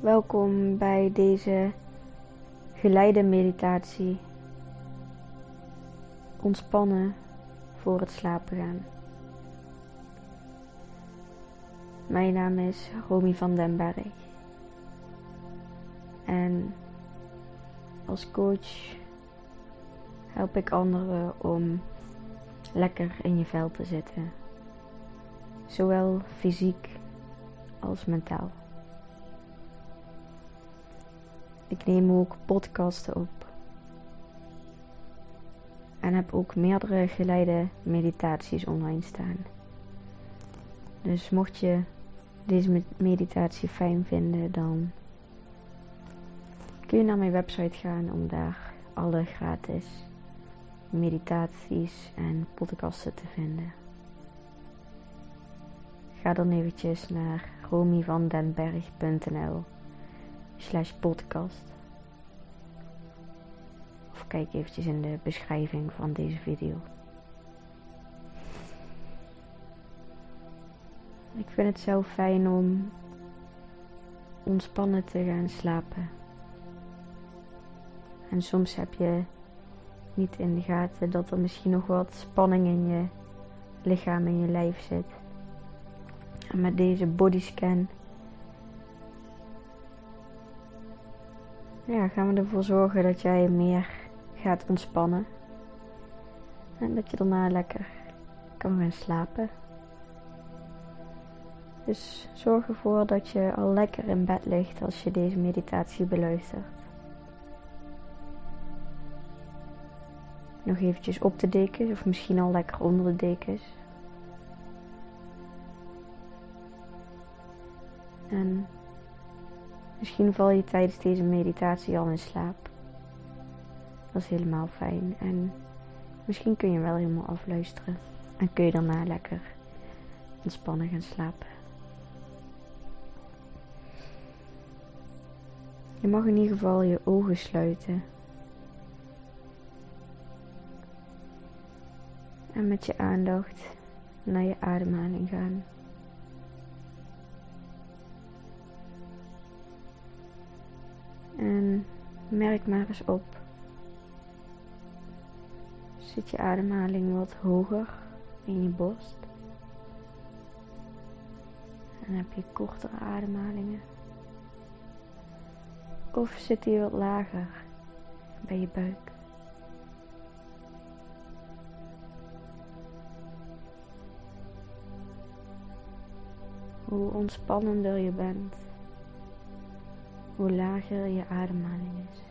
Welkom bij deze geleide meditatie. Ontspannen voor het slapen gaan. Mijn naam is Romy van den Berg. En als coach help ik anderen om lekker in je vel te zitten. Zowel fysiek als mentaal. Ik neem ook podcasten op. En heb ook meerdere geleide meditaties online staan. Dus mocht je deze meditatie fijn vinden, dan kun je naar mijn website gaan om daar alle gratis meditaties en podcasten te vinden. Ga dan eventjes naar romyvandenberg.nl slash podcast. Of kijk eventjes in de beschrijving van deze video. Ik vind het zo fijn om ontspannen te gaan slapen. En soms heb je niet in de gaten dat er misschien nog wat spanning in je lichaam en je lijf zit. En met deze bodyscan ja, gaan we ervoor zorgen dat jij meer gaat ontspannen. En dat je daarna lekker kan gaan slapen. Dus zorg ervoor dat je al lekker in bed ligt als je deze meditatie beluistert. Nog eventjes op de dekens of misschien al lekker onder de dekens. En misschien val je tijdens deze meditatie al in slaap. Dat is helemaal fijn. En misschien kun je wel helemaal afluisteren. En kun je daarna lekker ontspannen gaan slapen. Je mag in ieder geval je ogen sluiten. En met je aandacht naar je ademhaling gaan. En merk maar eens op. Zit je ademhaling wat hoger in je borst? En heb je kortere ademhalingen? Of zit die wat lager bij je buik? Hoe ontspannender je bent, hoe lager je ademhaling is.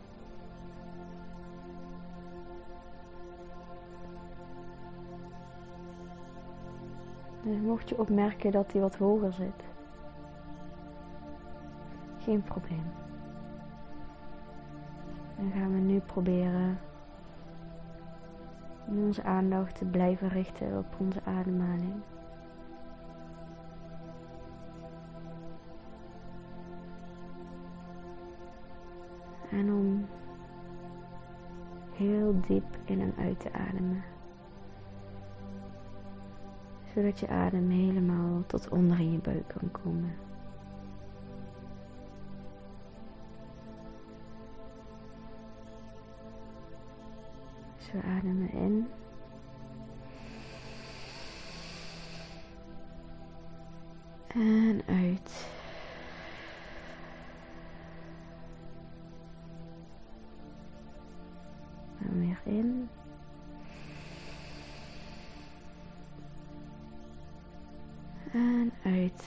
Dus mocht je opmerken dat die wat hoger zit, geen probleem. Dan gaan we nu proberen onze aandacht te blijven richten op onze ademhaling. En om heel diep in en uit te ademen. Zodat je adem helemaal tot onder in je buik kan komen. Zo ademen in. En uit. In. En uit.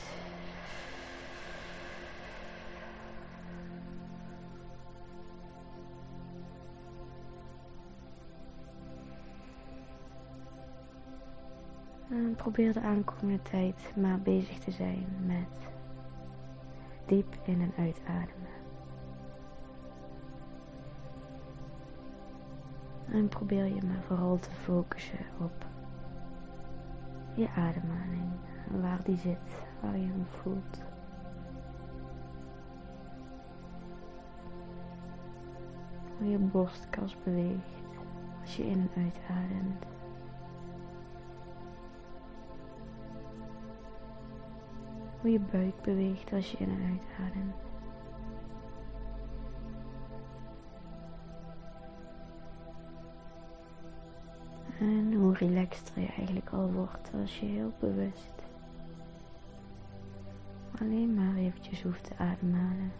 En probeer de aankomende tijd maar bezig te zijn met diep in en uitademen. En probeer je maar vooral te focussen op je ademhaling. Waar die zit, waar je hem voelt. Hoe je borstkas beweegt als je in en uitademt. Hoe je buik beweegt als je in en uitademt. En hoe relaxter je eigenlijk al wordt als je heel bewust alleen maar eventjes hoeft te ademhalen.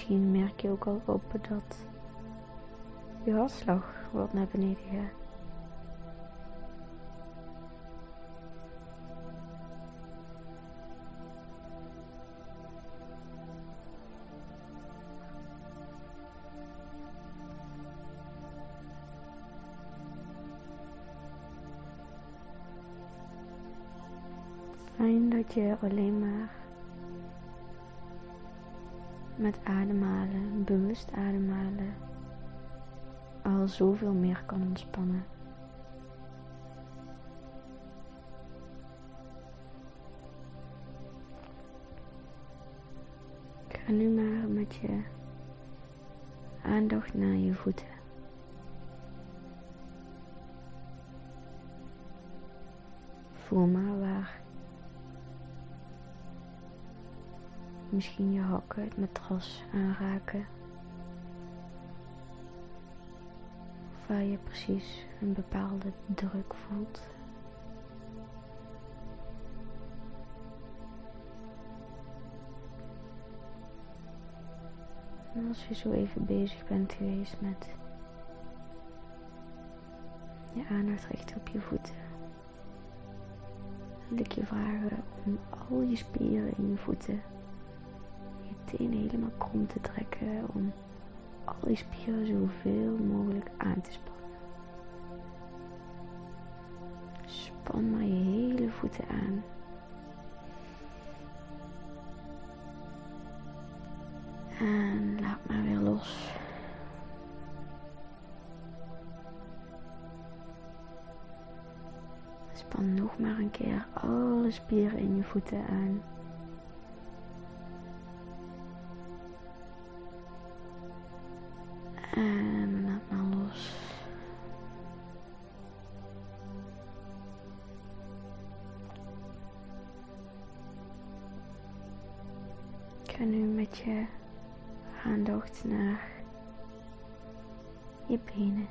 Misschien merk je ook al op dat je hartslag wat naar beneden gaat. Fijn dat je alleen maar met ademhalen, bewust ademhalen, al zoveel meer kan ontspannen. Ga nu maar met je aandacht naar je voeten. Voel maar waar Misschien je hakken het matras aanraken. Of waar je precies een bepaalde druk voelt. En als je zo even bezig bent geweest met je aandacht richten op je voeten, wil ik je vragen om al je spieren in je voeten tenen helemaal krom te trekken om al die spieren zoveel mogelijk aan te spannen. Span maar je hele voeten aan. En laat maar weer los. Span nog maar een keer alle spieren in je voeten aan. Ga nu met je aandacht naar je benen.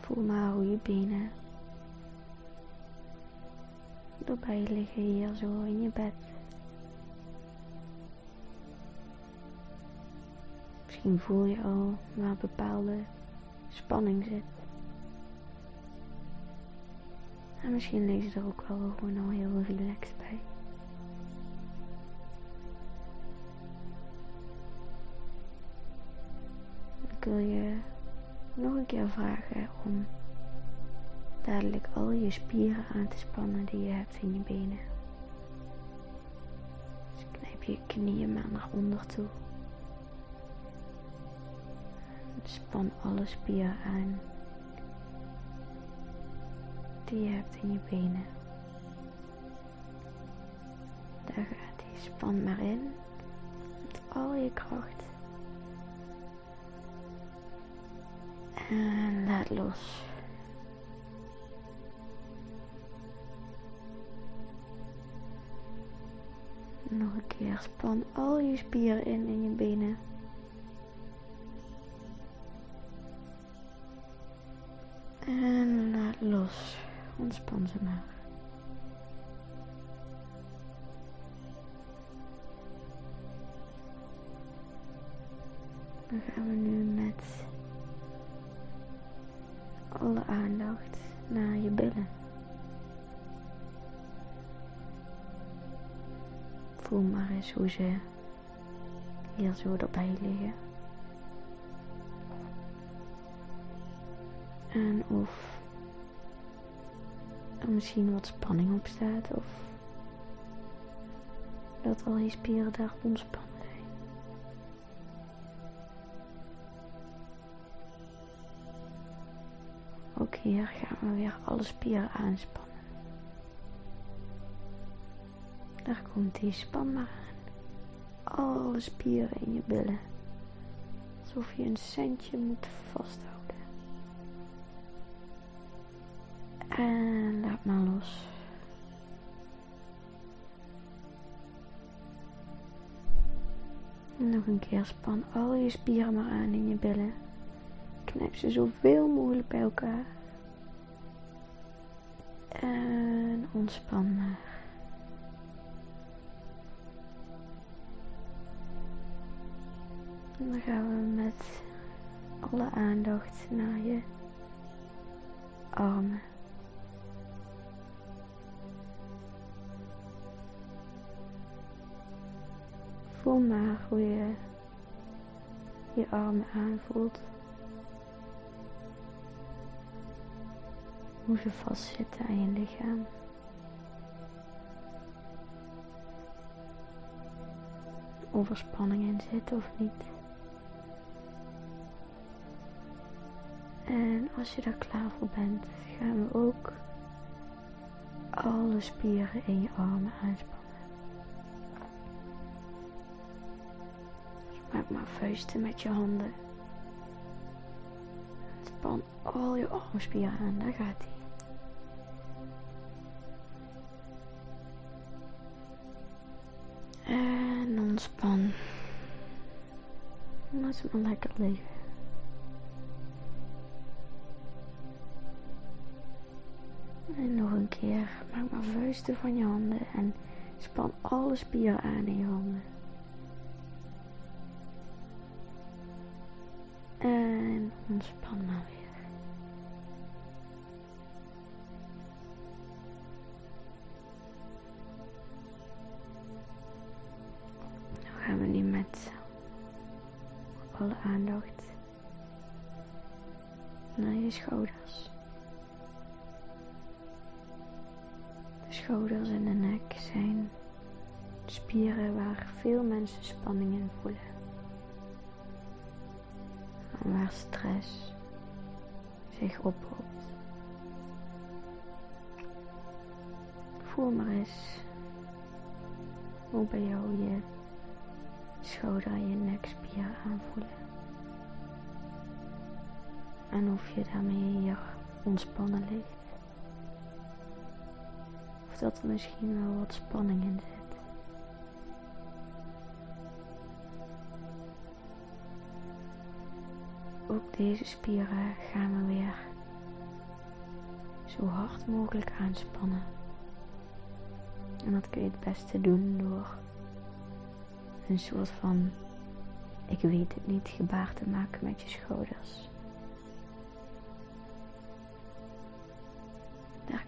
Voel maar hoe je benen erbij liggen hier zo in je bed. Misschien voel je al waar bepaalde spanning zit. En misschien lees je er ook wel gewoon al heel relaxed bij. Ik wil je nog een keer vragen om dadelijk al je spieren aan te spannen die je hebt in je benen. Dus knijp je knieën maar naar onder toe. Span alle spieren aan die je hebt in je benen. Daar gaat hij. Span maar in met al je kracht. En laat los. Nog een keer. Span al je spieren in in je benen. En laat los. Ontspan ze maar. Dan gaan we nu met alle aandacht naar je billen. Voel maar eens hoe ze hier zo erbij liggen. En of er misschien wat spanning op staat of dat al je spieren daar ontspannen Hier gaan we weer alle spieren aanspannen. Daar komt die span maar aan. Alle spieren in je billen. Alsof je een centje moet vasthouden. En laat maar los. Nog een keer span al je spieren maar aan in je billen. Knijp ze zoveel mogelijk bij elkaar. En ontspan maar. En dan gaan we met alle aandacht naar je armen. Voel maar hoe je je armen aanvoelt. Hoe ze vastzitten aan je lichaam. Of er spanning in zit of niet. En als je daar klaar voor bent, gaan we ook alle spieren in je armen aanspannen. Maak maar vuisten met je handen. Span al je armspieren aan, daar gaat hij. Maar lekker liggen. En nog een keer. Maak maar vuisten van je handen en span alle spieren aan in je handen. En ontspan maar weer. Aandacht naar je schouders. De schouders en de nek zijn spieren waar veel mensen spanning in voelen waar stress zich ophoopt. Voel maar eens hoe bij jou je schouder en je nekspieren aanvoelen. En of je daarmee hier ontspannen ligt. Of dat er misschien wel wat spanning in zit. ook deze spieren gaan we weer zo hard mogelijk aanspannen. En dat kun je het beste doen door een soort van ik weet het niet gebaar te maken met je schouders.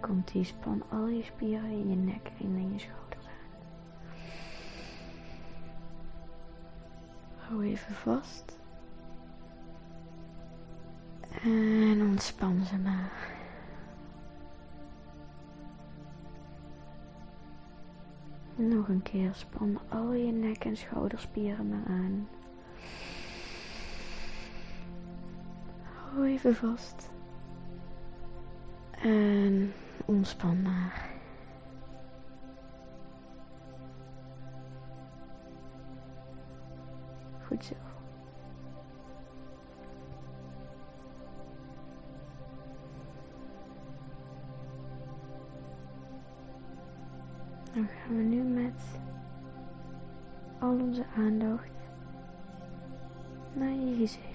Komt die span al je spieren in je nek en in je schouders aan. Hou even vast. En ontspan ze maar. Nog een keer span al je nek- en schouderspieren maar aan. Hou even vast. En ontspan maar. Goed zo. Dan gaan we nu met al onze aandacht naar je gezicht.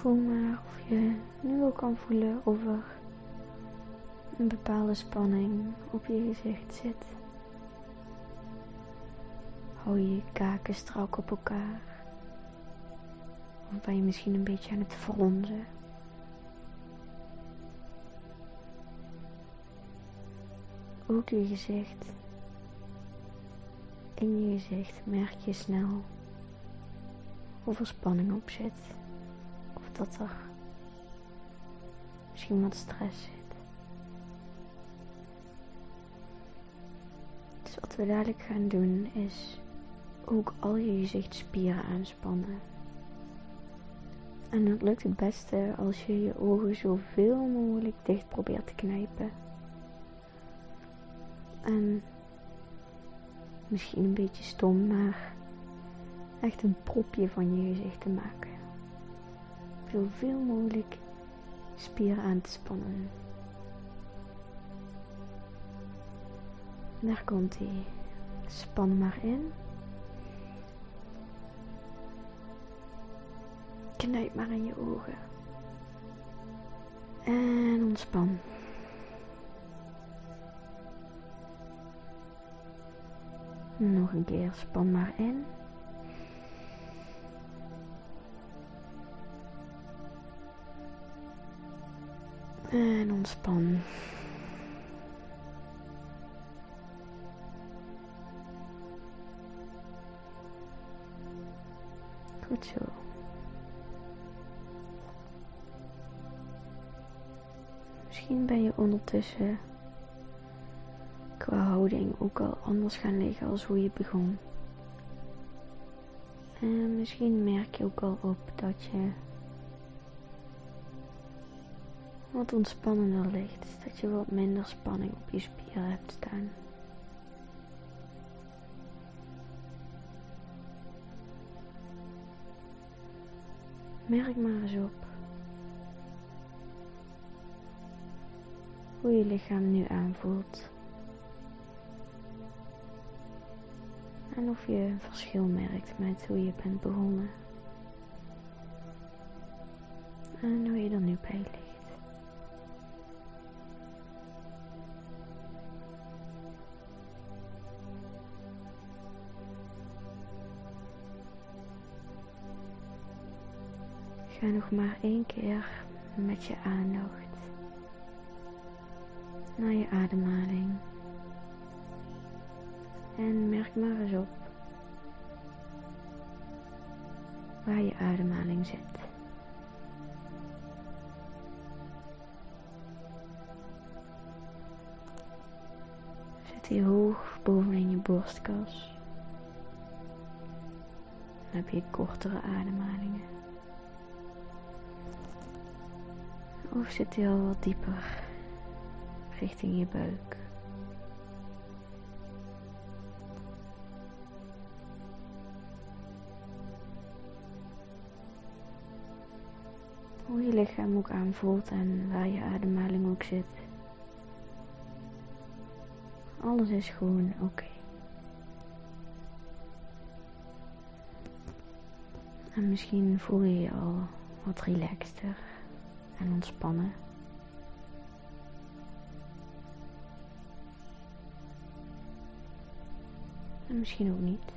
Voel maar of je nu al kan voelen of er een bepaalde spanning op je gezicht zit. Hou je kaken strak op elkaar. Of ben je misschien een beetje aan het fronzen? Ook je gezicht. In je gezicht merk je snel of er spanning op zit. Dat er misschien wat stress zit. Dus wat we dadelijk gaan doen is ook al je gezichtspieren aanspannen. En dat lukt het beste als je je ogen zoveel mogelijk dicht probeert te knijpen. En misschien een beetje stom, maar echt een propje van je gezicht te maken. Zoveel mogelijk spieren aan te spannen. Daar komt hij. Span maar in. Knijp maar in je ogen. En ontspan. Nog een keer, span maar in. En ontspan. Goed zo. Misschien ben je ondertussen qua houding ook al anders gaan liggen als hoe je begon. En misschien merk je ook al op dat je wat ontspannender ligt. Dat je wat minder spanning op je spieren hebt staan. Merk maar eens op hoe je lichaam nu aanvoelt. En of je een verschil merkt met hoe je bent begonnen. En hoe je er nu bij ligt. Ga nog maar één keer met je aandacht naar je ademhaling. En merk maar eens op waar je ademhaling zit. Zit die hoog bovenin je borstkas. Dan heb je kortere ademhalingen. Of zit hij al wat dieper richting je buik? Hoe je lichaam ook aanvoelt en waar je ademhaling ook zit. Alles is gewoon oké. En misschien voel je je al wat relaxter en ontspannen. En misschien ook niet.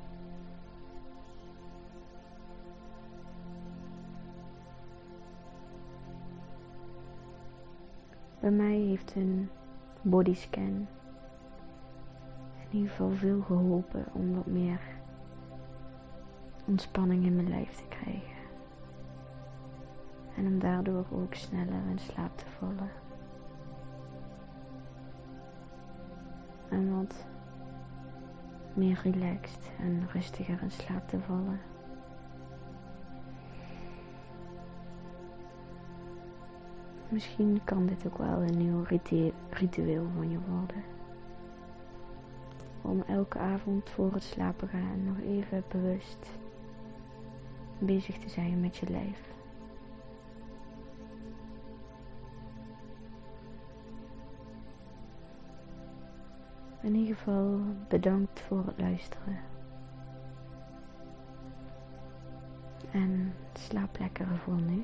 Bij mij heeft een bodyscan in ieder geval veel geholpen om wat meer ontspanning in mijn lijf te krijgen. En om daardoor ook sneller in slaap te vallen. En wat meer relaxed en rustiger in slaap te vallen. Misschien kan dit ook wel een nieuw ritueel van je worden. Om elke avond voor het slapen gaan nog even bewust bezig te zijn met je lijf. In ieder geval bedankt voor het luisteren. En slaap lekker voor nu.